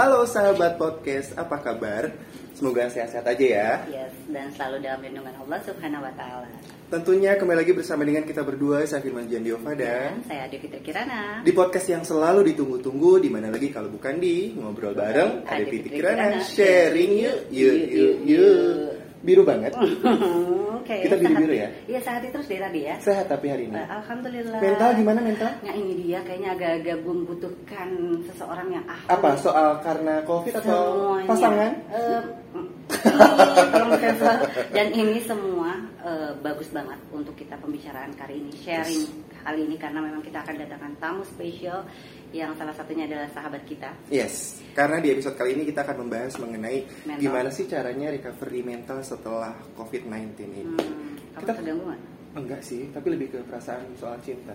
Halo sahabat podcast, apa kabar? Semoga sehat-sehat aja ya. Yes, dan selalu dalam lindungan Allah Subhanahu wa taala. Tentunya kembali lagi bersama dengan kita berdua, saya Firman Jandiova dan Dan saya Adi Fitri Kirana. di podcast yang selalu ditunggu-tunggu di mana lagi kalau bukan di ngobrol bareng Adi Fitri Kirana, sharing yuk yuk yuk yuk biru banget Oke. Kita sehat- biru-biru ya? Iya, sehat terus dari tadi ya. sehat tapi hari ini Eh, Alhamdulillah. mental gimana mental Nah ini dia kayaknya agak-agak membutuhkan seseorang yang ahli. apa soal karena covid atau Semuanya. pasangan mm, tolong sensor. Dan ini semua eh, bagus banget untuk kita pembicaraan kali ini, sharing kali ini karena memang kita akan datangkan tamu spesial yang salah satunya adalah sahabat kita. Yes, karena di episode kali ini kita akan membahas mengenai Mental. gimana sih caranya recovery mental setelah COVID-19 ini. Hmm, Kita- terganggu nggak? Enggak sih, tapi lebih ke perasaan soal cinta.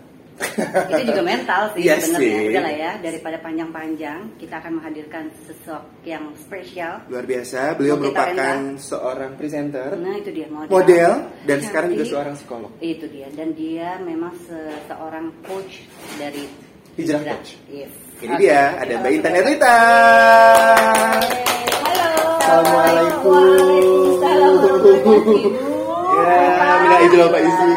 Itu juga mental sih Iya sebenarnya sih. udah lah ya daripada panjang-panjang kita akan menghadirkan sosok yang spesial Luar biasa, beliau Mau merupakan seorang presenter, nah itu dia model, model, dan Cantik. sekarang juga seorang psikolog. itu dia dan dia memang se- seorang coach dari Hijrah coach. yes. Ini Oke. dia, ada Mbak Intan Erlita. Halo. Assalamualaikum. Waalaikumsalam Ya, minta izin Bapak izin.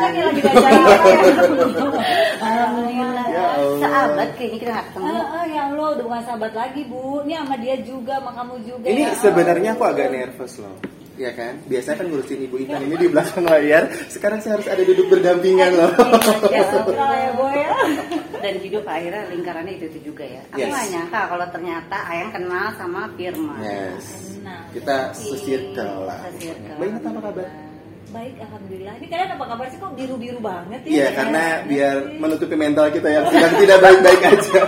Sahabat kayaknya kita nggak ketemu Ah, ah, ya Allah, udah bukan sahabat lagi bu. Ini sama dia juga, sama kamu juga. Ini ya. sebenarnya aku agak nervous loh. Ya kan? Biasanya kan ngurusin Ibu Intan ini di belakang layar. Sekarang saya harus ada duduk berdampingan loh. Ya ya boy ya. dan hidup akhirnya lingkarannya itu itu juga ya aku Yes. nggak nyangka kalau ternyata Ayang kenal sama Firman Yes. Nah, Kita sesirkel lah. Intan apa kabar? Baik alhamdulillah. Ini kalian apa kabar sih kok biru-biru banget ya? Iya, karena biar menutupi mental kita yang sedang tidak baik-baik aja.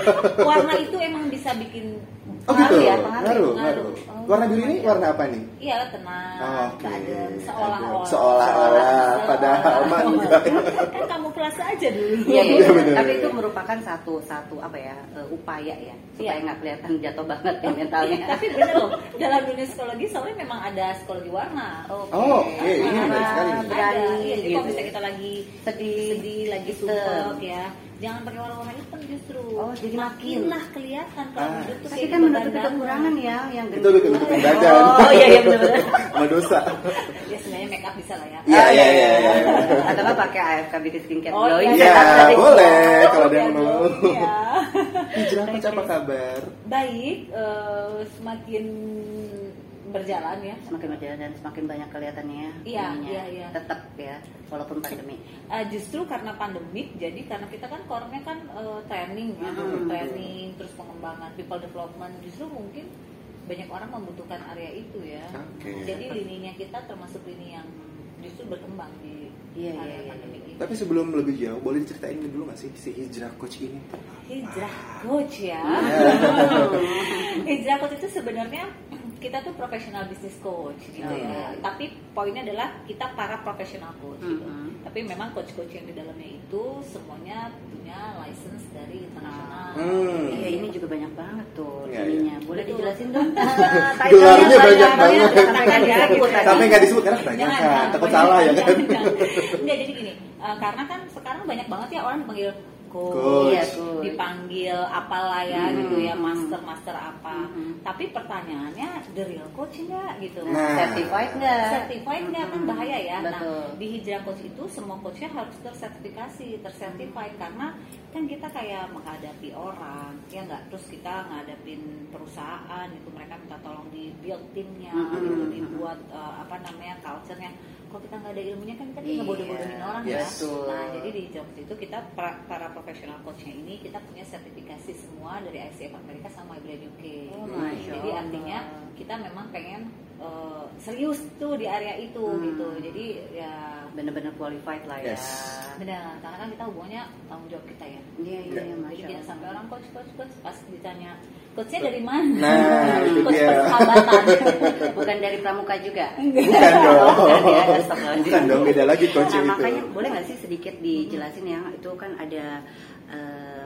warna itu emang bisa bikin Oh gitu, ya, ngaruh, pengaruh. ngaruh. Oh, Warna biru ini warna apa nih? Iya tenang, Oh, Oke. keadaan seolah-olah. Seolah-olah, padahal mah enggak. kan kamu kelas aja dulu. Iya, iya. Iya, bener. Tapi itu merupakan satu satu apa ya eh, upaya ya supaya Iya. nggak kelihatan jatuh banget ya mentalnya. Eh, tapi bener loh dalam dunia psikologi soalnya memang ada psikologi warna Oke. Oh, oke, ini menarik sekali. ada Berani, iya, jadi gitu. kalau misalnya kita lagi Sedih. sedih lagi Hitam. sumpek ya jangan pakai warna-warna hitam justru Oh, jadi makin. lah kelihatan kalau Ah. hidup tuh Tapi kan menutupi dandanan. kekurangan ya yang Itu bikin nutupin badan. Oh iya iya benar-benar. Sama dosa. ya sebenarnya make up bisa lah ya Iya, iya, iya, iya. Atau nggak pakai AFK Beauty Skincare Oh, Glowing iya. Ya, Sehat. boleh kalau ada yang Iya, mau. iya. Hijrah apa kabar? baik eh, semakin berjalan ya Semakin berjalan dan semakin banyak kelihatannya. Iya, iya, iya. Tetap ya, walaupun pandemi. Eh, justru karena pandemik jadi karena kita kan core-nya kan eh, training ya Hmm. training terus pengembangan people development justru mungkin banyak orang membutuhkan area itu ya Oke. jadi lininya kita termasuk lini yang justru berkembang di Iya, area iya, iya. ini Tapi sebelum lebih jauh, boleh diceritain dulu nggak sih si Hijrah Coach ini? hijrah coach ya hijrah coach itu sebenarnya kita tuh profesional business coach gitu Oh, ya iya. tapi poinnya adalah kita para profesional coach gitu. Mhm. tapi memang coach-coach yang di dalamnya itu semuanya punya license dari internasional Hmm. Iya ini juga banyak banget tuh Iya, ininya. Boleh Betul. dijelasin dong? Gelarnya banyak Tanya, banget. sampai nggak disebut tadi. Sampai nggak disebut karena banyak takut salah ya kan. Enggak jadi gini, eh, karena kan sekarang banyak banget ya orang dipanggil coach, Coach. Iya, coach. dipanggil apalah ya Hmm. gitu ya, master master apa. Hmm. Tapi pertanyaannya the real coach enggak gitu. Nah. Certified nggak? Certified nggak kan Hmm. bahaya ya. Betul. Nah di hijrah coach itu semua coachnya harus tersertifikasi, tersertified karena kan kita kayak menghadapi orang, ya nggak. Terus kita ngadapin perusahaan itu mereka minta tolong di build timnya, Hmm. gitu, dibuat eh, apa namanya culture-nya. Kalau kita nggak ada ilmunya kan kita Iya. ngebodoh-bodohin orang Yes. ya. Betul. Nah jadi di coach itu kita pra- para profesional coachnya ini kita punya sertifikasi semua dari ICF Amerika sama IBLAN UK. Oh. Masya Jadi artinya kita memang pengen eh, serius tuh di area itu Hmm. gitu. Jadi ya Bener-bener qualified lah ya. Yes. benar karena kan kita hubungannya tanggung jawab kita ya. Iya iya Ya. iya, Jadi kita Allah. sampai orang coach coach coach pas ditanya coachnya dari mana? Nah, itu coach dia. persahabatan. Bukan dari pramuka juga. Bukan dong. Bukan ya, dong, beda lagi coach Nah, itu. makanya boleh nggak sih sedikit dijelasin ya itu kan ada eh,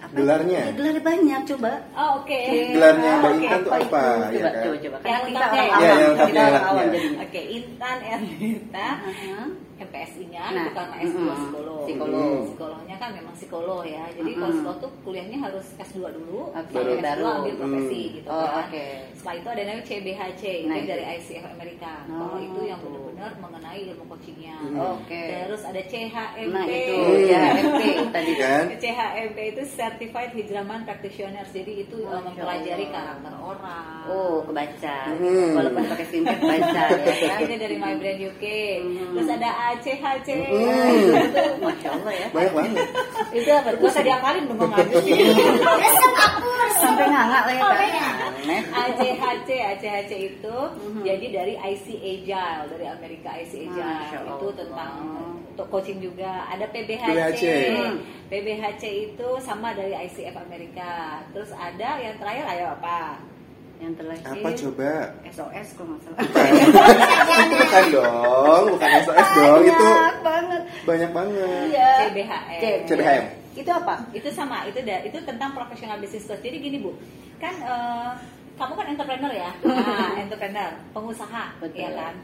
apa? Gelarnya? Ya, gelarnya banyak coba. Oh, Oke. Gelarnya Mbak Oke, Intan tuh apa? itu? ya Coba, kan? coba, coba. Yang Kan kita lengkapnya orang ya? awam, Iya, yang kita orang awam jadinya. Oke, Intan Ernita Aha. MPSI-nya Nah, itu karena S2 mm-mm. psikolog. Psikolog. Psikolognya kan memang psikolog ya. Jadi kalau Mm-mm. psikolog tuh kuliahnya harus S2 dulu, Oke, baru S2 baru. ambil profesi Hmm. gitu Oh, kan. oke. Setelah itu ada namanya CBHC, itu Nah, itu. dari ICF Amerika. Oh, Kalau itu yang benar-benar mengenai ilmu coachingnya. Hmm. Oke. Terus ada CHMP. Nah itu Hmm. ya MP tadi Kan? CHMP itu Certified Hijraman Practitioners. Jadi itu uh, Masya mempelajari Allah. karakter orang. Oh kebaca Hmm. Walaupun pakai singkat baca ya kan Ini dari My Brand UK. Hmm. Terus ada ACHC. Hmm. Itu Masya Allah ya Banyak banget. Itu apa Gak usah diakalin bengong aja sih. Sampai nganga lah ya ACHC, ACHC itu Mhm. jadi dari IC Agile dari Amerika IC Agile itu tentang untuk coaching juga. Ada PBHC. PBHC. Hmm. PBHC itu sama dari ICF Amerika. Terus ada yang terakhir ayo apa? Yang terakhir Apa coba? SOS kalau nggak salah bukan dong, bukan SOS dong. Itu Banyak banget banyak banget. Iya CBHM. CBHM. Itu apa? Itu sama, itu da- itu tentang professional business coach. Jadi gini Bu, kan eh, kamu kan entrepreneur ya, nah, entrepreneur, pengusaha, Betul. ya kan.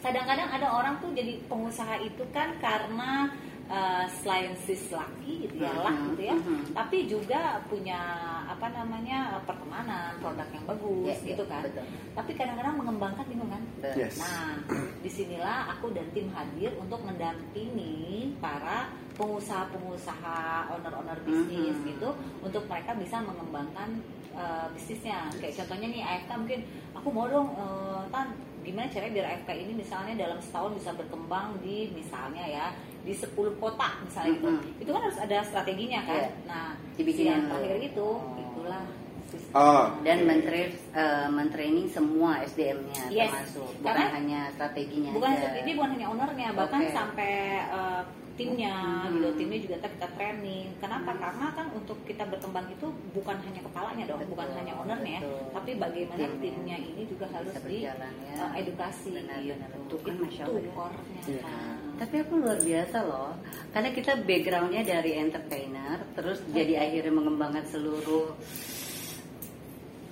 Kadang-kadang ada orang tuh jadi pengusaha itu kan karena eh, selain sis laki gitu ya lah Mhm, gitu ya, mhm. tapi juga punya apa namanya pertemanan, produk yang bagus Yes, gitu kan. betul. Tapi kadang-kadang mengembangkan bingung kan. Yes. Nah, di sinilah aku dan tim hadir untuk mendampingi para pengusaha-pengusaha, owner-owner bisnis Mhm. gitu, untuk mereka bisa mengembangkan uh, bisnisnya. Kayak contohnya nih AFK mungkin, aku mau dong, uh, tan, gimana caranya biar AFK ini misalnya dalam setahun bisa berkembang di misalnya ya di 10 kota misalnya gitu. Mhm. Itu kan harus ada strateginya kan. Iya. Nah, Dibikinin yang terakhir itu, Oh. itulah sistem. Oh. dan mentrain eh, mentraining semua SDM-nya Yes. termasuk bukan Karena- hanya strateginya bukan aja. ini bukan hanya ownernya bahkan Oke. sampai uh, timnya Hmm. gitu timnya juga kita, kita training kenapa karena kan untuk kita berkembang itu bukan hanya kepalanya dong Betul, bukan hanya ownernya betul. tapi bagaimana Timnya. timnya ini juga harus di ya. uh, edukasi Benar, gitu benar. Tuh kan, itu Masya Allah ya. core-nya Iya. kan. Tapi aku luar biasa loh, karena kita backgroundnya dari entertainer, terus jadi akhirnya mengembangkan seluruh.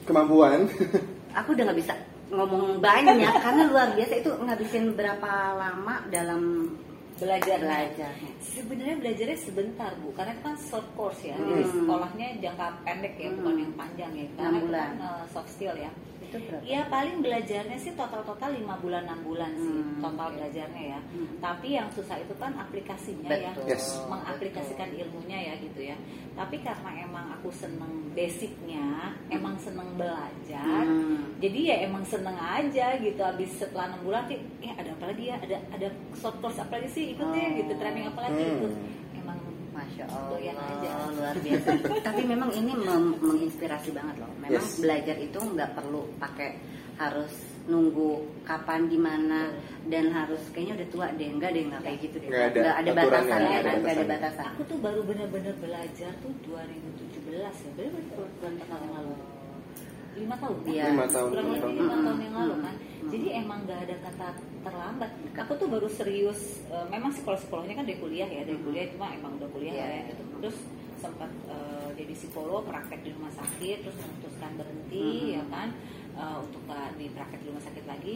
Kemampuan. Aku udah nggak bisa ngomong banyak karena luar biasa itu ngabisin berapa lama dalam belajar belajarnya. sebenarnya belajarnya sebentar bu karena itu kan short course ya Hmm. jadi sekolahnya jangka pendek ya bukan Hmm. yang panjang ya Enam karena itu kan uh, soft skill ya Itu berapa? Ya paling belajarnya sih total-total 5 bulan 6 bulan sih Hmm, total belajarnya ya. Hmm. Tapi yang susah itu kan aplikasinya Betul. ya. Yes. Mengaplikasikan ilmunya ya gitu ya. Tapi karena emang aku seneng basicnya, emang seneng belajar. Hmm. Jadi ya emang seneng aja gitu habis setelah 6 bulan sih eh ada apa lagi ya? Ada ada short course apa lagi sih ikut deh Oh. gitu training apa lagi Hmm. ikut. Emang Masya Allah, aja. luar biasa. Tapi memang ini mem- menginspirasi banget loh. Memang Yes. belajar itu nggak perlu pakai harus nunggu kapan di mana dan harus kayaknya udah tua deh enggak deh enggak kayak gitu deh Nggak ada Nggak ada aturannya, batasannya nggak ada kan nggak ada batasannya. batasan aku tuh baru bener-bener belajar tuh 2017 ya. Bulan tahun yang lalu? Lima tahun? Iya. Lima tahun, kurang lebih lima tahun yang lalu kan? Jadi emang gak ada kata terlambat. Aku tuh baru serius eh, memang sekolah sekolahnya kan dari kuliah ya dari kuliah cuma emang udah kuliah Iya. lah ya. gitu terus sempat eh, jadi psikolog praktek di rumah sakit terus memutuskan berhenti Mm-mm. ya kan? Eh, untuk di praktek di rumah sakit lagi.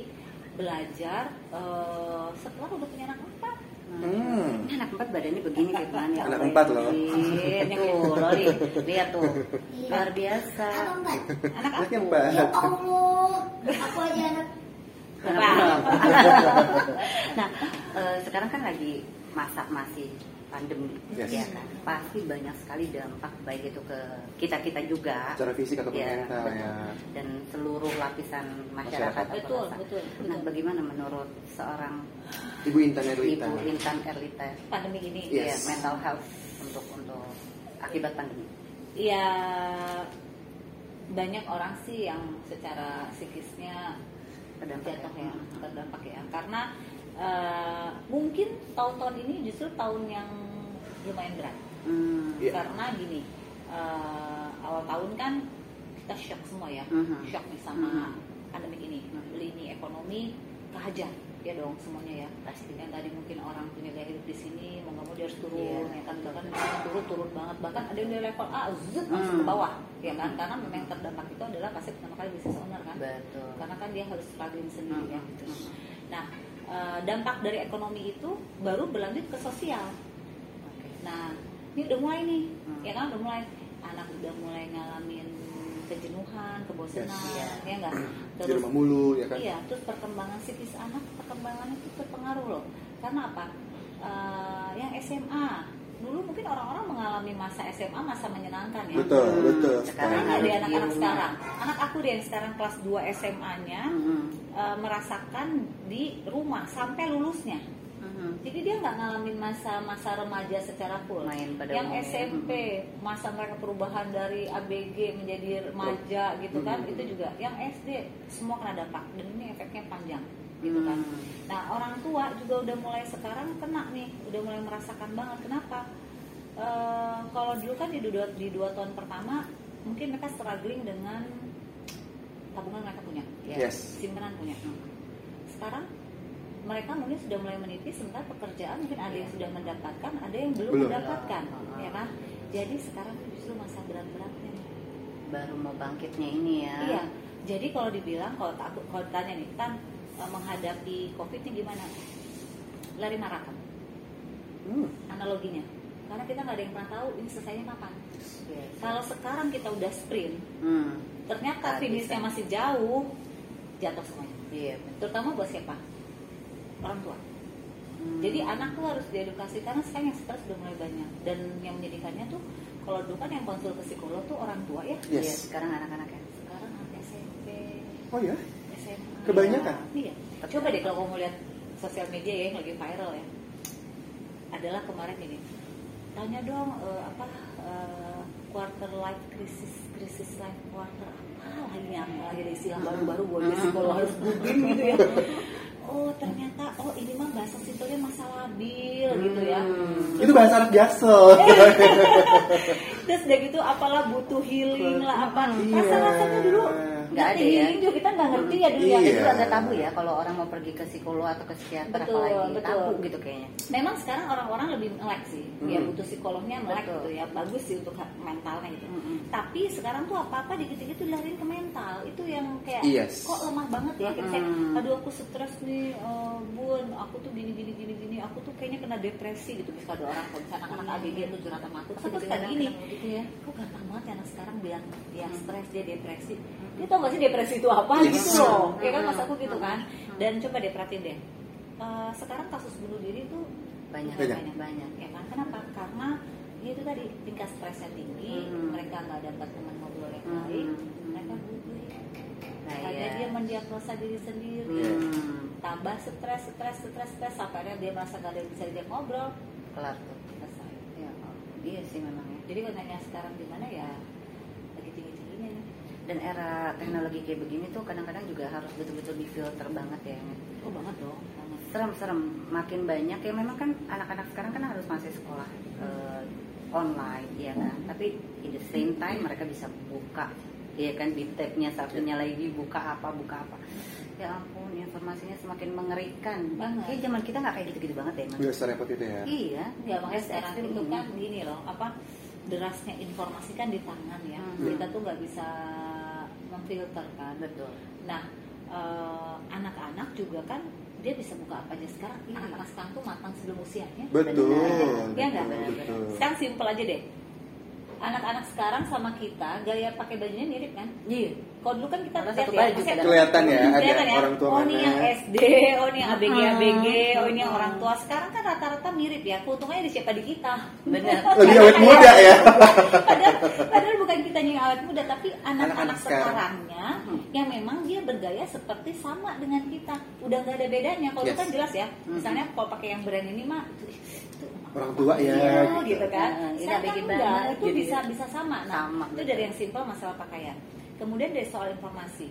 Belajar eh, setelah udah punya anak empat Hmm. Ini anak empat badannya begini Firman ya Anak empat loh. Tuh, Loli, lihat tuh. Luar biasa. anak Anaknya aku empat. Allah, aku aja anak nah, eh, sekarang kan lagi masa masih pandemi, Yes. ya kan? Pasti banyak sekali dampak baik itu ke kita kita juga, Secara fisik ataupun Ya, mental betul. ya. dan seluruh lapisan masyarakat. Masyarakat. atau betul bangsa. betul Nah, betul. bagaimana menurut seorang Ibu Intan Erlita. ibu Intan Erlita, pandemi ini Yes. ya, mental health untuk untuk akibat pandemi? ya banyak orang sih yang secara psikisnya Terdampak jatuh ya? ya terdampak ya karena eh, mungkin tahun-tahun ini justru tahun yang lumayan berat Hmm. Iya. karena gini eh, awal tahun kan kita shock semua ya Mhm. shock nih sama Mhm. pandemi ini Mhm. lini ekonomi kehajar ya dong semuanya ya Pasti. yang tadi mungkin orang punya gaya hidup di sini mau nggak mau dia harus turun Iya. ya kan bahkan turun turun banget bahkan ada yang dari level A zut langsung Hmm. ke bawah ya kan karena memang yang terdampak itu adalah pasti pertama kali bisnis owner kan Betul. karena kan dia harus struggling sendiri ya Hmm. gitu. Nah, eh, dampak dari ekonomi itu baru berlanjut ke sosial. Nah, ini udah mulai nih, Hmm. ya kan udah mulai anak udah mulai ngalamin kejenuhan, kebosanan, Yes. ya enggak? di rumah mulu ya kan Iya, terus perkembangan psikis anak, perkembangan itu terpengaruh loh. Karena apa? Eh, yang SMA dulu mungkin orang-orang mengalami masa SMA masa menyenangkan ya. betul Hmm, betul sekarang di anak-anak sekarang, anak aku deh yang sekarang kelas 2 SMA-nya Mhm. eh, merasakan di rumah sampai lulusnya. Mhm. Jadi dia nggak ngalamin masa-masa remaja secara full. Main pada yang umumnya. SMP, masa mereka perubahan dari ABG menjadi remaja gitu kan, Hmm. itu juga. Yang SD semua kena dampak dan ini efeknya panjang gitu kan. Hmm. Nah orang tua juga udah mulai sekarang kena nih, udah mulai merasakan banget. Kenapa? Eh, kalau dulu kan di dua, di dua tahun pertama mungkin mereka struggling dengan tabungan mereka punya, Ya. yes simpanan punya. Sekarang mereka mungkin sudah mulai menipis sementara pekerjaan mungkin ada yang sudah mendapatkan, ada yang belum, Belum. mendapatkan, Ah. ya kan? Jadi sekarang justru masa berat-beratnya. nih. baru mau bangkitnya ini ya Iya. Jadi kalau dibilang kalau aku kalau ditanya nih kan eh, menghadapi covid ini gimana? Lari maraton Hmm. analoginya. Karena kita nggak ada yang pernah tahu ini selesainya kapan. Yes. Kalau sekarang kita udah sprint, Hmm. ternyata finishnya masih jauh, jatuh semuanya. Iya. Terutama buat siapa? Orang tua. Hmm. Jadi anak tuh harus diedukasi karena sekarang yang stres sudah mulai banyak dan yang menyedihkannya tuh kalau dulu kan yang konsul ke psikolog tuh orang tua ya. Iya, yes sekarang anak-anak ya. Sekarang anak SMP, oh ya SMA. Kebanyakan? Iya. Coba deh kalau kamu lihat sosial media ya yang lagi viral ya. Adalah kemarin ini. Tanya dong eh, apa eh, quarter life crisis krisis life quarter apa lagi yang lagi ada istilah baru-baru buat dia psikolog harus googling gitu ya. Oh ternyata oh ini mah bahasa simpelnya masa labil gitu ya. Hmm. itu bahasa anak jaksel Terus udah gitu apalah butuh healing lah apa. Iya. Rasa-rasanya dulu Nggak ada ya. juga kita nggak ngerti ya dulu ya. Iya. Itu agak tabu ya kalau orang mau pergi ke psikolog atau ke psikiater Betul, apalagi betul. tabu gitu kayaknya. Memang sekarang orang-orang lebih melek sih, ya Hmm. butuh psikolognya melek Betul. gitu ya, bagus sih untuk mentalnya gitu. Mm-mm. Tapi sekarang tuh apa-apa dikit-dikit tuh lariin ke mental, itu yang kayak Yes. kok lemah banget ya, kayak saya, Mm-mm. aduh aku stres nih, eh, bun, aku tuh gini gini gini gini, aku tuh kayaknya kena depresi gitu, bisa ada orang kalau misalnya anak-anak ABG tuh curhatan sama aku, terus aku suka gini, gitu ya. kok gampang banget ya anak sekarang bilang dia Hmm. stres dia depresi, dia tau gak sih depresi itu apa Yes. gitu loh, ya kan Hmm. masa aku gitu kan, Hmm. dan coba deh perhatiin deh, Eh, sekarang kasus bunuh diri tuh Banyak Banyak. banyak banyak. ya kan kenapa karena ya itu tadi tingkat stresnya tinggi Hmm. mereka nggak dapat teman ngobrol yang Hmm. baik mereka butuh Nah, ada iya. dia mendiagnosa diri sendiri Hmm. tambah stres stres stres stres sampai akhirnya dia merasa gak ada yang bisa diajak ngobrol Kelar tuh. selesai Ya, iya sih memang ya. jadi kalau nanya sekarang gimana ya lagi tinggi tingginya nih Dan era teknologi kayak begini tuh kadang-kadang juga harus betul-betul difilter banget ya. oh banget dong Serem-serem, makin banyak ya memang kan anak-anak sekarang kan harus masih sekolah eh, online ya kan. Tapi in the same time mereka bisa buka ya kan di tabnya satunya lagi buka apa buka apa. Ya ampun, informasinya semakin mengerikan. Banget. Kayak zaman kita nggak kayak gitu-gitu banget ya. Nggak serepot itu ya Iya, ya makanya Se- sekarang itu kan gini loh apa derasnya informasi kan di tangan ya Hmm. kita tuh nggak bisa memfilter kan betul. Nah, eh, anak-anak juga kan dia bisa buka apa aja sekarang. Iya. Anak-anak sekarang tuh matang sebelum usianya. betul Iya nggak? betul, betul. Sekarang simpel aja deh. Anak-anak sekarang sama kita gaya pakai bajunya mirip kan? Iya. Kalau dulu kan kita lihat satu ya, baju kadang. Kelihatan ya, ada kelihatan orang tua oh ini mana. yang SD, oh ini yang ABG. ABG, oh ini yang orang tua. Sekarang kan rata-rata mirip ya. Keuntungannya di siapa di kita. Benar. lebih awet muda ya padahal, padahal bukan kita yang awet muda tapi anak-anak Anak-anak sekarang. sekarangnya Hmm. yang memang dia bergaya seperti sama dengan kita udah nggak ada bedanya kalau itu Yes. kan jelas ya Hmm. misalnya kalau pakai yang brand ini mah itu, itu Orang tua ya, iya, gitu. gitu kan Nah, ABG kan banget, enggak itu gitu bisa ya. bisa sama nah Sama, itu betul. dari yang simpel masalah pakaian kemudian dari soal informasi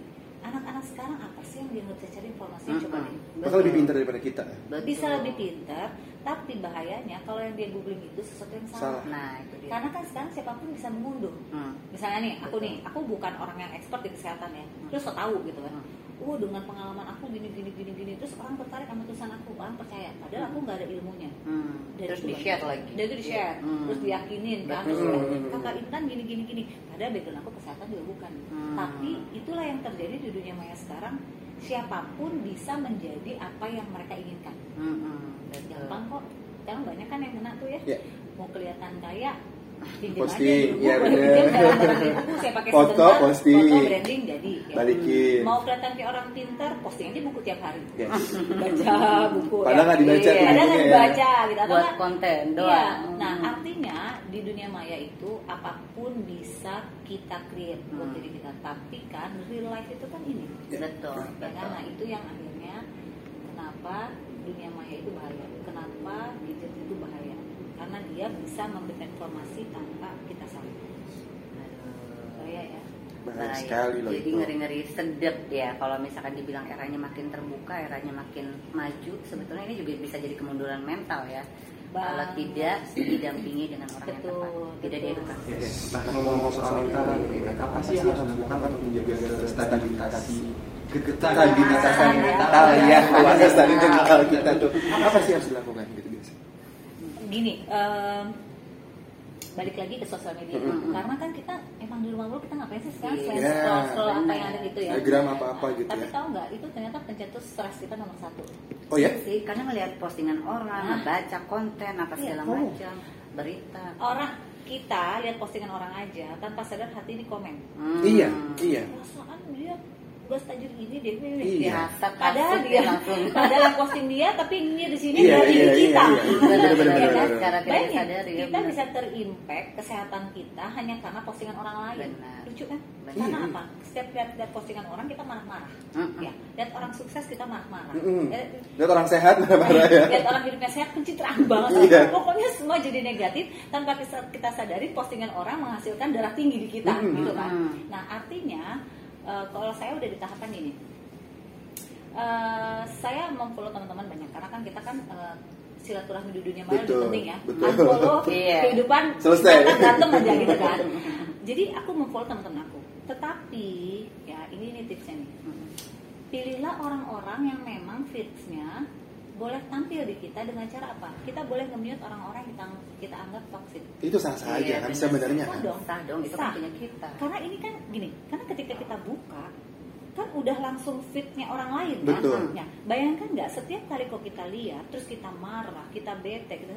anak-anak sekarang apa sih yang dia nggak bisa cari informasinya coba Mm-mm. deh bahkan lebih pintar daripada kita Betul. bisa lebih pintar tapi bahayanya kalau yang dia googling itu sesuatu yang salah, Salah. Nah, itu dia. karena kan sekarang siapa pun bisa mengunduh Hmm. misalnya nih aku Betul. nih aku bukan orang yang expert di kesehatan ya Hmm. terus so tahu gitu kan Hmm. Oh dengan pengalaman aku gini gini gini gini terus orang tertarik sama tulisan aku orang percaya padahal aku nggak ada ilmunya Hmm. Dan Terus itu di share lagi. dan itu di share Hmm. terus diyakinin kan terus bilang, kakak Intan gini gini gini padahal background aku kesehatan juga bukan Hmm. tapi itulah yang terjadi di dunia maya sekarang siapa pun bisa menjadi apa yang mereka inginkan Mm-mm, betul. gampang kok sekarang banyak kan yang kena tuh ya Ya. mau kelihatan kaya Posting, ya pakai Foto, posting. foto branding jadi ya. Balikin. mau kelihatan kayak orang pinter posting aja buku tiap hari Yes. baca buku Padahal nggak dibaca Iya. tuh padahal nggak ya. dibaca gitu atau buat konten Iya. doang. Nah, Mm. artinya di dunia maya itu apa pun bisa kita create buat Hmm. diri kita. Tapi kan real life itu kan ini. betul. Ya kan? Nah, itu yang akhirnya kenapa dunia maya itu bahaya. Kenapa gadget itu bahaya? Karena dia bisa memberikan informasi tanpa kita sadar. Bahaya ya. Bahaya Bahaya. sekali loh Jadi ngeri-ngeri sedep ya kalau misalkan dibilang eranya makin terbuka, eranya makin maju, sebetulnya ini juga bisa jadi kemunduran mental ya. Kalau tidak didampingi dengan orang yang tepat, tidak diedukasi. Yes. Nah ngomong soal mental apa sih yang harus dilakukan untuk menjaga stabilitas stabilitas mental ya keluarga stabilitas mental kita tuh apa sih yang harus dilakukan gitu Gini, em, balik lagi ke sosial media. Mm-mm. Karena kan kita emang di rumah dulu kita ngapain sih sekarang Iya. selain Ya, scroll, scroll apa yang ada gitu ya. Instagram apa-apa gitu Tapi ya. tahu nggak itu ternyata pencetus stres kita nomor satu. oh ya sih karena melihat postingan orang, Nah. baca konten apa Iya. segala Oh. macam, berita. Orang kita lihat postingan orang aja tanpa sadar hati ini komen. Hmm. iya iya Perasaan dia gak tajir gini deh. ini. Iya. Biasa Padahal dia langsung. padahal posting dia tapi ini di sini Iya, dari iya, diri iya, kita. iya. Benar, Ya kan? benar. Secara tidak Bayangin, sadar, ya, kita bisa terimpact kesehatan kita hanya karena postingan orang lain. Benar. Lucu kan? Benar. Karena Iya. apa? Setiap lihat, lihat postingan orang kita marah-marah. Mm-mm. Ya, lihat orang sukses kita marah-marah. Eh, lihat orang sehat marah-marah ya lihat orang hidupnya sehat pencitraan banget Iya. pokoknya semua jadi negatif tanpa kita, sadari postingan orang menghasilkan darah tinggi di kita gitu kan nah artinya eh, kalau saya udah di tahapan ini eh, saya memfollow teman-teman banyak karena kan kita kan eh, silaturahmi di dunia maya lebih penting ya betul. unfollow Iya. kehidupan Selesai. kita berantem aja gitu kan jadi aku memfollow teman-teman aku tetapi ya ini nih tipsnya nih pilihlah orang-orang yang memang fitsnya boleh tampil di kita dengan cara apa? Kita boleh nge-mute orang-orang yang kita, kita anggap toxic. itu sah sah aja Iya, kan benar. sebenarnya Sah kan dong. Sah dong, itu Sah. kan punya kita. Karena ini kan gini, karena ketika kita buka kan udah langsung fitnya orang lain kan. Betul. Ya, bayangkan nggak setiap kali kok kita lihat, terus kita marah, kita bete, gitu,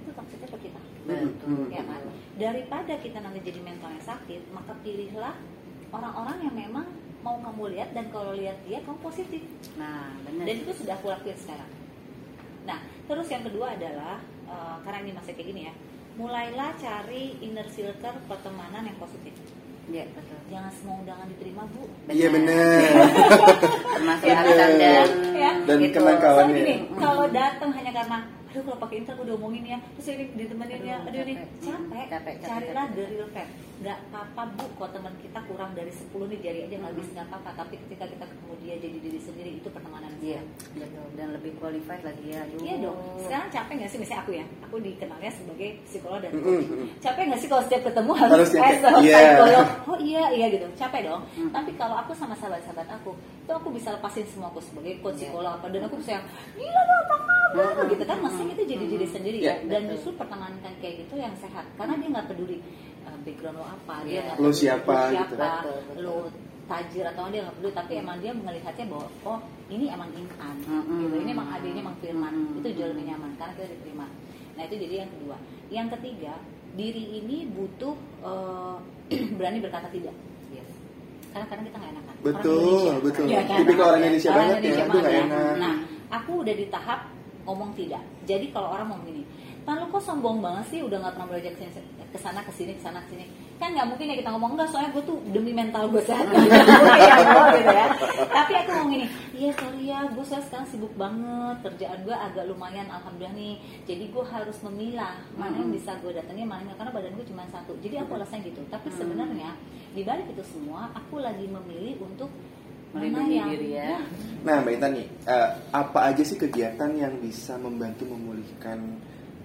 itu toksiknya ke kita. Betul. Hmm. Ya kan? Daripada kita nanti jadi mentalnya sakit, maka pilihlah orang-orang yang memang mau kamu lihat dan kalau lihat dia kamu positif. Nah, benar. Dan itu sudah aku lakuin sekarang. Nah, terus yang kedua adalah eh, karena ini masih kayak gini ya, mulailah cari inner circle pertemanan yang positif. Iya, betul. Jangan semua undangan diterima bu. iya bener Termasuk Ya. alasan dan Ya. Dan itu. kenang kawan. Soalnya Kawannya. gini, kalau datang hanya karena aduh kalau pakai inter udah omongin ya terus ini ditemenin ya Aduh, aduh ini capek. capek, Capek, carilah capek. the real fact nggak apa-apa bu kalau teman kita kurang dari 10 nih jari aja nggak bisa nggak apa-apa tapi ketika kita ketemu dia jadi diri sendiri itu pertemanan Iya, sehat. betul. Dan lebih qualified lagi ya. Aduh. Iya dong. Sekarang capek nggak sih misalnya aku ya? Aku dikenalnya sebagai psikolog dan coach. mm-mm. Capek nggak sih kalau setiap ketemu harus, eh, sama iya. psikolog? Oh iya iya gitu. Capek dong. Mm. Tapi kalau aku sama sahabat-sahabat aku, itu aku bisa lepasin semua aku sebagai coach Iya. psikolog apa dan aku bisa yang gila dong apa kabar gitu kan masih mm-mm, itu jadi diri sendiri Iya, ya. Dan betul. justru pertemanan kayak gitu yang sehat karena dia nggak peduli uh, background lo apa, dia Iya. nggak Lo siapa, lo gitu. siapa, Betul, betul. lo tajir atau dia nggak peduli tapi emang dia melihatnya bahwa oh ini emang intan Mm-mm. gitu ini emang adiknya emang firman Mm-mm. itu jauh lebih nyaman karena kita diterima nah itu jadi yang kedua yang ketiga diri ini butuh eh, berani berkata tidak Yes. karena kadang kita nggak enakan Betul, Orang Indonesia. betul. Iya kan? Tipikal orang Indonesia Orang banget ya, aduh, nggak ya. enak. nah aku udah di tahap ngomong tidak. Jadi kalau orang mau gini Tan lu kok sombong banget sih? Udah nggak pernah belajar ke sini ke sana ke sini ke sana ke sini. Kan nggak mungkin ya kita ngomong enggak soalnya gue tuh demi mental gue sehat. Gitu ya. Tapi aku ngomong gini iya sorry ya gue soalnya sekarang sibuk banget kerjaan gue agak lumayan alhamdulillah nih. Jadi gue harus memilah mana yang bisa gue datengin mana yang- karena badan gue cuma satu. Jadi aku alasannya gitu. Tapi sebenarnya di balik itu semua aku lagi memilih untuk Melindungi yang diri ya. Nah, Mbak Intan nih, eh, apa aja sih kegiatan yang bisa membantu memulihkan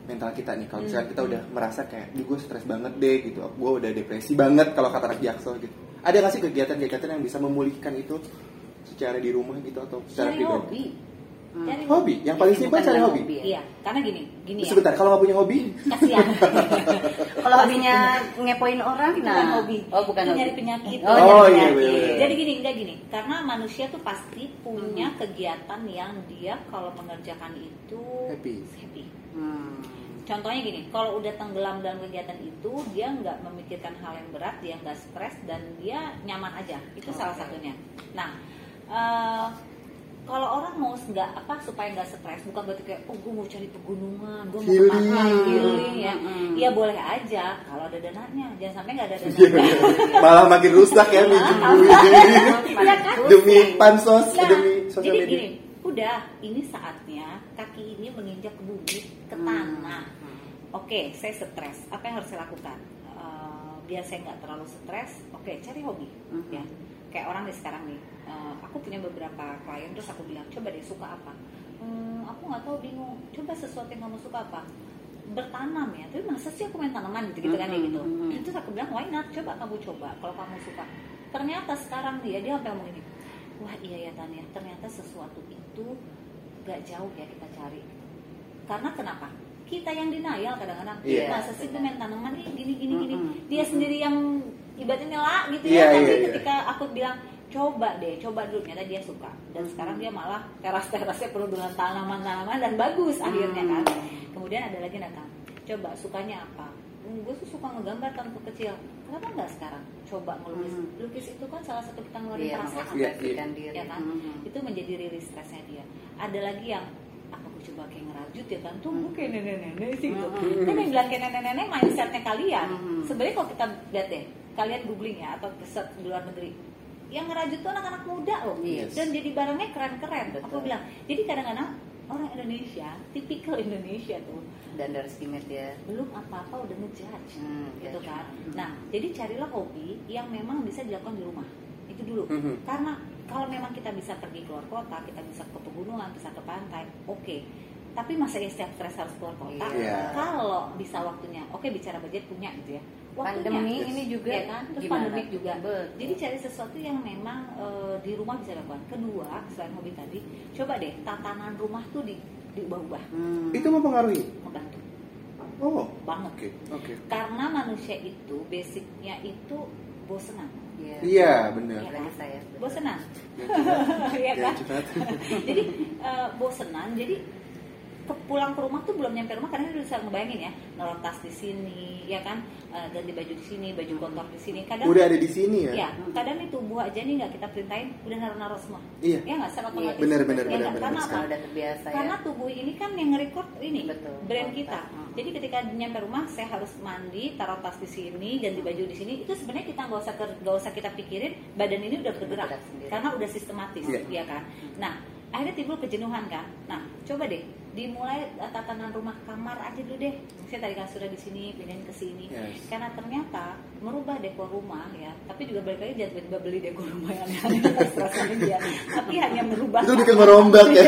mental kita nih? Kalau misalnya kita udah merasa kayak, di gue stres banget deh gitu, gue udah depresi banget kalau kata anak jaksel gitu. Ada nggak sih kegiatan-kegiatan yang bisa memulihkan itu secara di rumah gitu atau secara cari pribadi? Hobi Cari Hobi, yang paling Ini simpel cari yang hobi. ya. Iya, karena gini, gini ya. Sebentar, kalau nggak punya hobi, Kasihan. Kalau hobinya ngepoin orang, nah bukan hobi. Oh, bukan Itu hobi. nyari penyakit. Oh, Oh, nyari iya, penyakit. bener. Jadi gini, enggak gini. Karena manusia tuh pasti punya kegiatan yang dia kalau mengerjakan itu Happy. happy. Hmm. Contohnya gini, kalau udah tenggelam dalam kegiatan itu, dia nggak memikirkan hal yang berat, dia nggak stres dan dia nyaman aja. Itu salah Oke. satunya. Nah, eh, kalau orang mau nggak apa supaya nggak stres, bukan berarti kayak oh gue mau cari pegunungan, gue mau ke pantai healing ya. Iya boleh aja kalau ada dananya, jangan sampai nggak ada Iya, dananya. malah makin rusak ya minggu Iya kan? demi pansos, Nah, demi sosial jadi media. gini, udah ini saatnya kaki ini menginjak ke bumi, ke tanah. Oke, saya stres. Apa yang harus saya lakukan? Eh, biar saya nggak terlalu stres. Oke, cari hobi. Mhm. Ya, kayak orang nih sekarang nih. Eh, aku punya beberapa klien terus aku bilang coba deh suka apa? Hmm, aku nggak tahu bingung. Coba sesuatu yang kamu suka apa? Bertanam ya. Tapi masa sih aku main tanaman gitu, -gitu kan ya gitu. Terus aku bilang why not? Coba kamu coba. Kalau kamu suka. Ternyata sekarang dia dia sampai ngomong ini. Wah iya ya Tania. Ternyata sesuatu itu gak jauh ya kita cari. Karena kenapa? Kita yang denial kadang-kadang. Iya. Masa sih gue main tanaman nih gini gini gini. Mm-mm. Dia sendiri yang ibaratnya nyela gitu Iya, ya. Tapi iya, iya. ketika aku bilang coba deh, coba dulu ternyata dia suka. Dan sekarang dia malah teras-terasnya penuh dengan tanaman-tanaman dan bagus akhirnya kan. Kemudian ada lagi datang. Coba sukanya apa? Hmm, gue tuh suka ngegambar kan waktu kecil. Kenapa nggak sekarang? Coba ngelukis. Hmm. Lukis itu kan salah satu kita ngeluarin Iya, perasaan mengekspresikan diri. ya kan Mhm. itu menjadi rilis stresnya dia ada lagi yang apa gue coba kayak ngerajut ya kan tuh gue kayak nenek-nenek sih gitu Mhm. kan yang bilang kayak nenek-nenek mindsetnya kalian Mhm. sebenarnya kalau kita lihat deh kalian googling ya atau riset di luar negeri yang ngerajut tuh anak-anak muda loh Yes. dan jadi barangnya keren-keren aku bilang jadi kadang-kadang orang Indonesia tipikal Indonesia tuh Dan dari estimate dia. belum apa-apa udah ngejudge Hmm, gitu judge. kan Hmm. nah jadi carilah hobi yang memang bisa dilakukan di rumah itu dulu Mhm. karena kalau memang kita bisa pergi keluar kota kita bisa ke pegunungan bisa ke pantai oke tapi masa ya setiap stres harus keluar kota Iya. kalau bisa waktunya oke bicara budget punya gitu ya waktunya Pandemi Yes. ini juga ya kan terus gimana? pandemi juga Betul. jadi cari sesuatu yang memang eh, di rumah bisa dilakukan kedua selain hobi tadi coba deh tatanan rumah tuh di diubah-ubah Hmm. Itu mempengaruhi. membantu Oh, banget oke, oke. karena manusia itu basicnya itu bosenan Iya. Iya, benar. Iya. Lagi saya. bosenan Ya. Iya Ya, kan curhat. jadi eh, bosenan jadi ke pulang ke rumah tuh belum nyampe rumah karena dia bisa ngebayangin ya naruh tas di sini ya kan? Eh, ganti baju di sini baju kotor di sini. Kadang Udah ada di sini ya? ya kadang nih tubuh aja nih nggak kita perintahin udah naruh naruh semua. Iya. ya nggak secara otomatis Bener, bener, Ya bener, bener, karena apa? udah terbiasa karena ya. tubuh ini kan yang nge-record ini Betul. brand kita. Hmm. jadi ketika nyampe rumah saya harus mandi taruh tas di sini ganti baju di sini. Itu sebenarnya kita nggak usah nggak usah kita pikirin badan ini udah bergerak karena udah sistematis Iya. ya kan? Nah akhirnya timbul kejenuhan kan? Nah coba deh dimulai tatanan rumah kamar aja dulu deh. Saya tadi kasurnya di sini pindahin ke sini. Yes. karena ternyata merubah dekor rumah ya. Tapi juga balik lagi jangan tiba-tiba beli dekor rumah yang dia tapi hanya merubah Itu udah kayak ngerombak ya.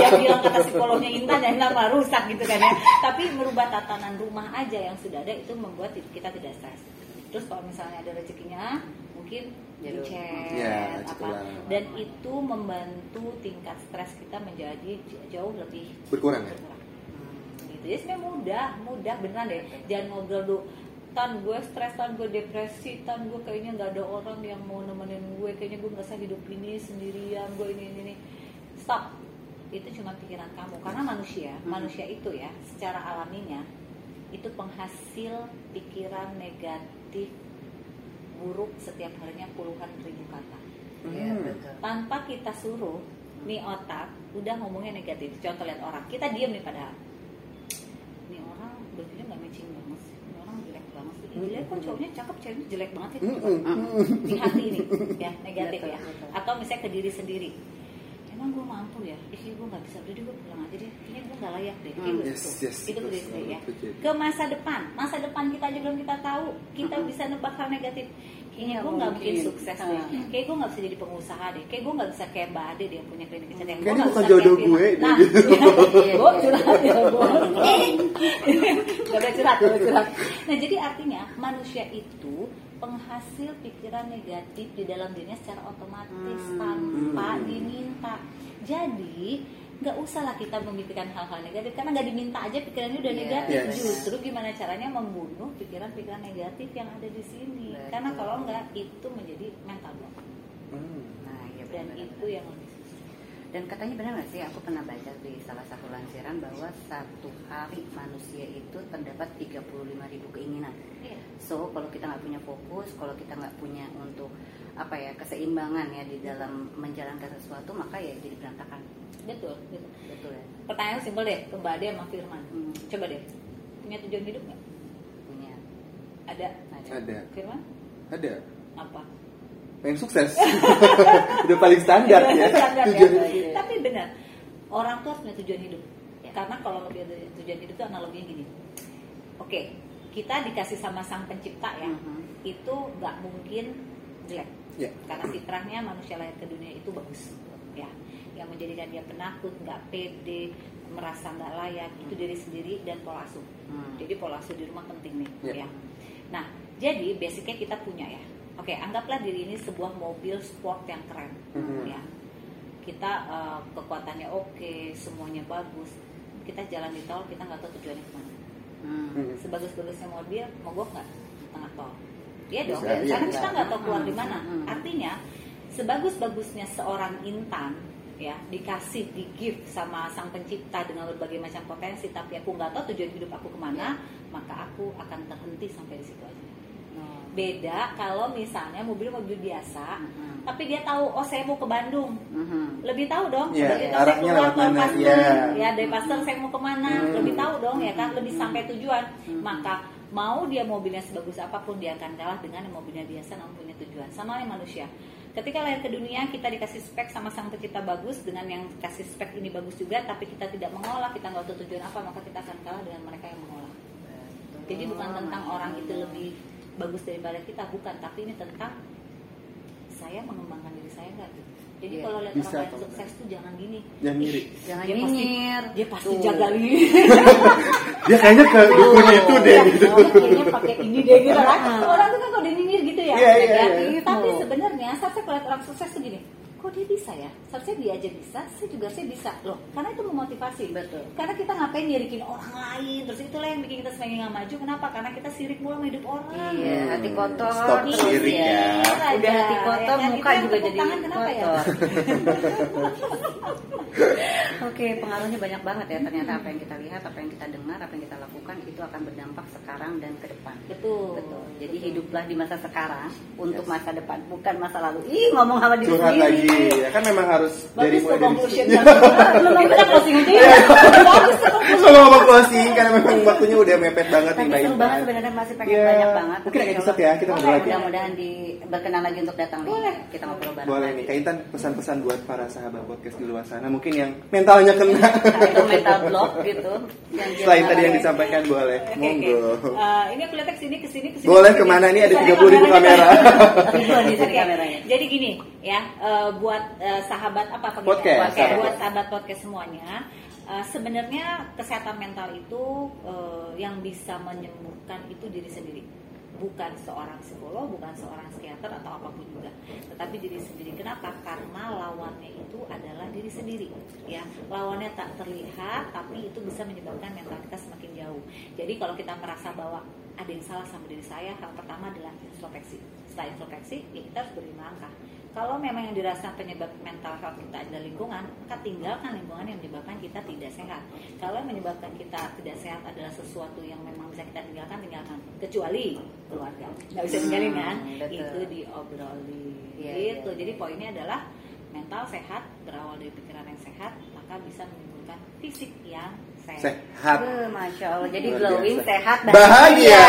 yang bilang kata psikolognya Intan dan kenapa rusak gitu kan ya. Tapi merubah tatanan rumah aja yang sudah ada itu membuat kita tidak stres. Terus kalau misalnya ada rezekinya mungkin Jadul. dicet Ya, apa. dan itu membantu tingkat stres kita menjadi jauh lebih Berkurang ya? berkurang. gitu. Ya sebenarnya mudah mudah beneran deh. Jangan ngobrol dulu tan gue stres tan gue depresi tan gue kayaknya nggak ada orang yang mau nemenin gue kayaknya gue nggak hidup ini sendirian gue ini ini ini. Stop. Itu cuma pikiran kamu. Karena manusia manusia itu ya secara alaminya itu penghasil pikiran negatif buruk setiap harinya puluhan ribu kata. Hmm. betul. tanpa kita suruh nih otak udah ngomongnya negatif. Contoh lihat orang. Kita diem nih padahal. Nih orang berpikir nggak matching banget sih. Ini orang jelek banget sih. Ih, jelek kok cowoknya cakep ceweknya jelek banget sih. Mm-mm. di hati ini. Ya negatif ya. atau misalnya ke diri sendiri emang gue mampu ya. Ih gue nggak bisa udah gue pulang aja deh. Kayaknya gue nggak layak deh. Hmm. gitu. Yes, yes, itu betul, sendiri ya. Betul. ke masa depan. Masa depan kita aja belum kita tahu. Kita bisa nebak hal negatif. Kayaknya Nggak gue nggak mungkin sukses Ah. deh kayak gue nggak bisa jadi pengusaha deh. Kayak gue nggak bisa kayak mbak Ade deh yang punya klinik kecantikan Gua Kayaknya nggak bisa jodoh kayak gue nah gitu. gue curhat ya gue gak boleh curhat gak boleh curhat. Nah jadi artinya manusia itu penghasil pikiran negatif di dalam dirinya secara otomatis Hmm. tanpa Hmm. diminta jadi nggak usah lah kita memikirkan hal-hal negatif karena nggak diminta aja pikirannya udah negatif Yes. justru gimana caranya membunuh pikiran-pikiran negatif yang ada di sini Betul. karena kalau nggak itu menjadi mental block Hmm. Nah, iya dan benar-benar. itu yang lebih susah Dan katanya benar nggak sih? Aku pernah baca di salah satu lansiran bahwa satu hari manusia itu terdapat 35.000 ribu keinginan. Iya. So kalau kita nggak punya fokus, kalau kita nggak punya untuk apa ya keseimbangan ya di dalam menjalankan sesuatu, maka ya jadi berantakan. betul betul Betul ya. pertanyaan simpel deh ke Mbak Ade sama Firman Hmm. coba deh punya tujuan hidup nggak Punya. ada Ada. Ada. Firman Ada. apa Pengen sukses. Udah paling standar ya. Standar ya. Tujuan-. Tapi benar, orang tuh harus punya tujuan hidup. Ya. Karena kalau lebih dari tujuan hidup itu analoginya gini. Oke, kita dikasih sama sang pencipta ya, Mhm. itu nggak mungkin jelek. Ya. Karena fitrahnya manusia lahir ke dunia itu bagus. Ya, yang menjadikan dia penakut, nggak pede, merasa nggak layak itu diri sendiri dan pola asuh. Hmm. Jadi pola asuh di rumah penting nih, Ya. ya. Nah, jadi basicnya kita punya ya. Oke, anggaplah diri ini sebuah mobil sport yang keren, Mhm. ya. Kita eh, kekuatannya oke, semuanya bagus. Kita jalan di tol, kita nggak tahu tujuannya ke mana. Hmm. Hmm. Sebagus-bagusnya mobil, mogok nggak di tengah tol? Iya dong, Bisa, iya, karena bisa. kita nggak tahu keluar di mana. Mhm. Artinya, sebagus-bagusnya seorang intan ya dikasih di gift sama sang pencipta dengan berbagai macam potensi tapi aku nggak tahu tujuan hidup aku ke mana maka aku akan terhenti sampai di situ aja beda kalau misalnya mobil-mobil biasa Mhm. Tapi dia tahu oh saya mau ke Bandung. Mhm. lebih tahu dong Iya, Begitu saya arahnya keluar Pasteur, iya. ya dari Pasteur saya mau ke mana. Hmm. lebih tahu dong ya kan? Lebih sampai tujuan. Hmm. maka mau dia mobilnya sebagus apa pun dia akan kalah dengan mobilnya biasa namun punya tujuan. Sama yang manusia. Ketika lahir ke dunia kita dikasih spek sama sang pencipta bagus dengan yang kasih spek ini bagus juga tapi kita tidak mengolah kita nggak tahu tujuan apa maka kita akan kalah dengan mereka yang mengolah. Jadi bukan tentang orang itu lebih bagus daripada kita bukan. Tapi ini tentang saya mengembangkan diri saya nggak gitu. jadi Iya, kalau lihat bisa orang lain sukses tuh jangan gini Jangan ngiri. Jangan Dia pasti- nyinyir. dia pasti Tuh. jaga diri Dia kayaknya ke dukun itu deh gitu. Oh, kayaknya pakai ini deh gitu kan orang tuh kan kalau dia nyinyir gitu ya, Iya, iya, ya. iya. tapi Gitu. sebenarnya saat saya lihat orang sukses tuh gini kok dia bisa ya seharusnya dia aja bisa saya juga saya bisa loh karena itu memotivasi Betul. karena kita ngapain nyirikin orang lain terus itulah yang bikin kita semakin nggak maju kenapa karena kita sirik mulu sama hidup orang Iya, hati kotor. Stop sirik ya. Udah hati kotor, Ya muka juga jadi tangan kenapa ya? kotor. Oke, pengaruhnya banyak banget ya ternyata apa yang kita lihat, apa yang kita dengar, apa yang kita lakukan itu akan berdampak sekarang dan ke depan. betul Betul. Jadi hiduplah di masa sekarang untuk Yes. masa depan, bukan masa lalu. Ih, ngomong sama diri sendiri. Lagi. Ya kan memang harus dari bagus mulai dari situ. belum kita closing aja ya bagus tuh Kalau ngomong closing karena memang waktunya udah mepet banget nih Tapi Mbak seru Intan. banget sebenarnya masih pengen Iya. banyak banget. Mungkin Tapi episode insya ya kita ngobrol lagi. Mudah-mudahan di berkenan lagi untuk datang nih. Boleh. Kita ngobrol bareng. Boleh nih, Kak Intan pesan-pesan buat para sahabat podcast di luar sana mungkin yang mentalnya kena. Atau mental block gitu. Selain tadi yang disampaikan boleh. Monggo. Eh, ini aku lihat ke sini ke sini ke sini. Boleh ke mana nih ada Bisa 30 ribu kamera. Jadi gini ya, eh, buat eh, sahabat apa Podcast, Oke, sahabat. buat sahabat podcast semuanya, eh, sebenarnya kesehatan mental itu eh, yang bisa menyembuhkan itu diri sendiri. Bukan seorang psikolog, bukan seorang psikiater atau apa pun juga, tetapi diri sendiri. Kenapa? Karena lawannya itu adalah diri sendiri. Ya, lawannya tak terlihat, tapi itu bisa menyebabkan mental kita semakin jauh. Jadi kalau kita merasa bahwa ada yang salah sama diri saya, hal pertama adalah introspeksi. Setelah introspeksi, ya kita harus beri langkah. Kalau memang yang dirasa penyebab mental health kita adalah lingkungan, maka tinggalkan lingkungan yang menyebabkan kita tidak sehat. Kalau yang menyebabkan kita tidak sehat adalah sesuatu yang memang bisa kita tinggalkan, tinggalkan. Kecuali keluarga, nggak bisa tinggalin kan? Hmm. Itu diobrolin. Iya, gitu. iya, Jadi poinnya adalah mental sehat berawal dari pikiran yang sehat, maka bisa menimbulkan fisik yang sehat. Sehat. Eh, Masya Allah. Jadi glowing, sehat, Bahagia.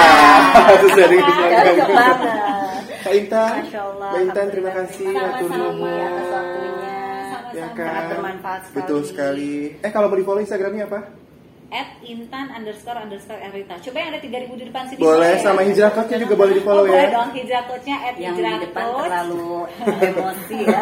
Sesuai dengan slogan. Cocok banget. Kak Intan. Mbak Intan terima kasih atur nuhun. atas waktunya. Sama-sama. Ya Sangat kan? bermanfaat sekali. Betul sekali. Eh kalau mau di follow Instagramnya apa? At intan underscore underscore erita. Coba yang ada 3000 di depan sini. Boleh ya? sama hijrah code-nya juga boleh di follow oh, Boleh ya. dong hijrah code-nya at Yang hijrah di depan coach. terlalu emosi ya.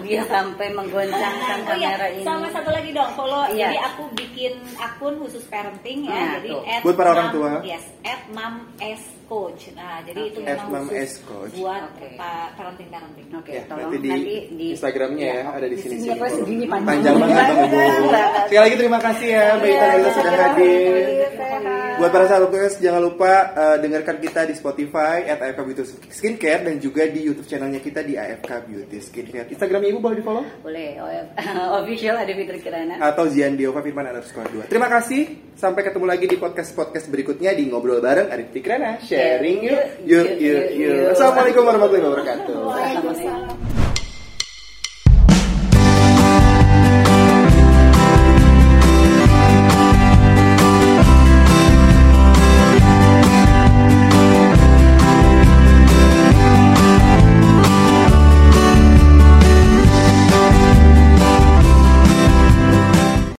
Dia sampai menggoncangkan Oh iya, kamera ini. sama satu lagi dong, follow. Iya. Jadi aku bikin akun khusus parenting ya. Nah, jadi tuh. at Buat para orang tua. Yes, at mam s Coach. Nah, jadi itu Oke. memang F Mom khusus S Coach. buat pa- parenting parenting. Oke, Ya, tolong nanti di Instagramnya ya, ada di sini sini sini. segini panjang panjang, banget Bang Ibu. Sekali lagi terima kasih ya Mbak Ita sudah hadir. Buat para sahabat podcast jangan lupa eh, dengarkan kita di Spotify at AFK Beauty Skincare dan juga di YouTube channelnya kita di AFK Beauty Skincare. Instagramnya Ibu boleh di follow? Boleh, OF official ada Fitri Kirana. Atau Zian Diova Firman underscore 2. Terima kasih. Sampai ketemu lagi di podcast-podcast berikutnya di Ngobrol Bareng Arif Tikrana. Sharing yuk, yuk, yuk, yuk. Assalamualaikum warahmatullahi wabarakatuh. Waalaikumsalam.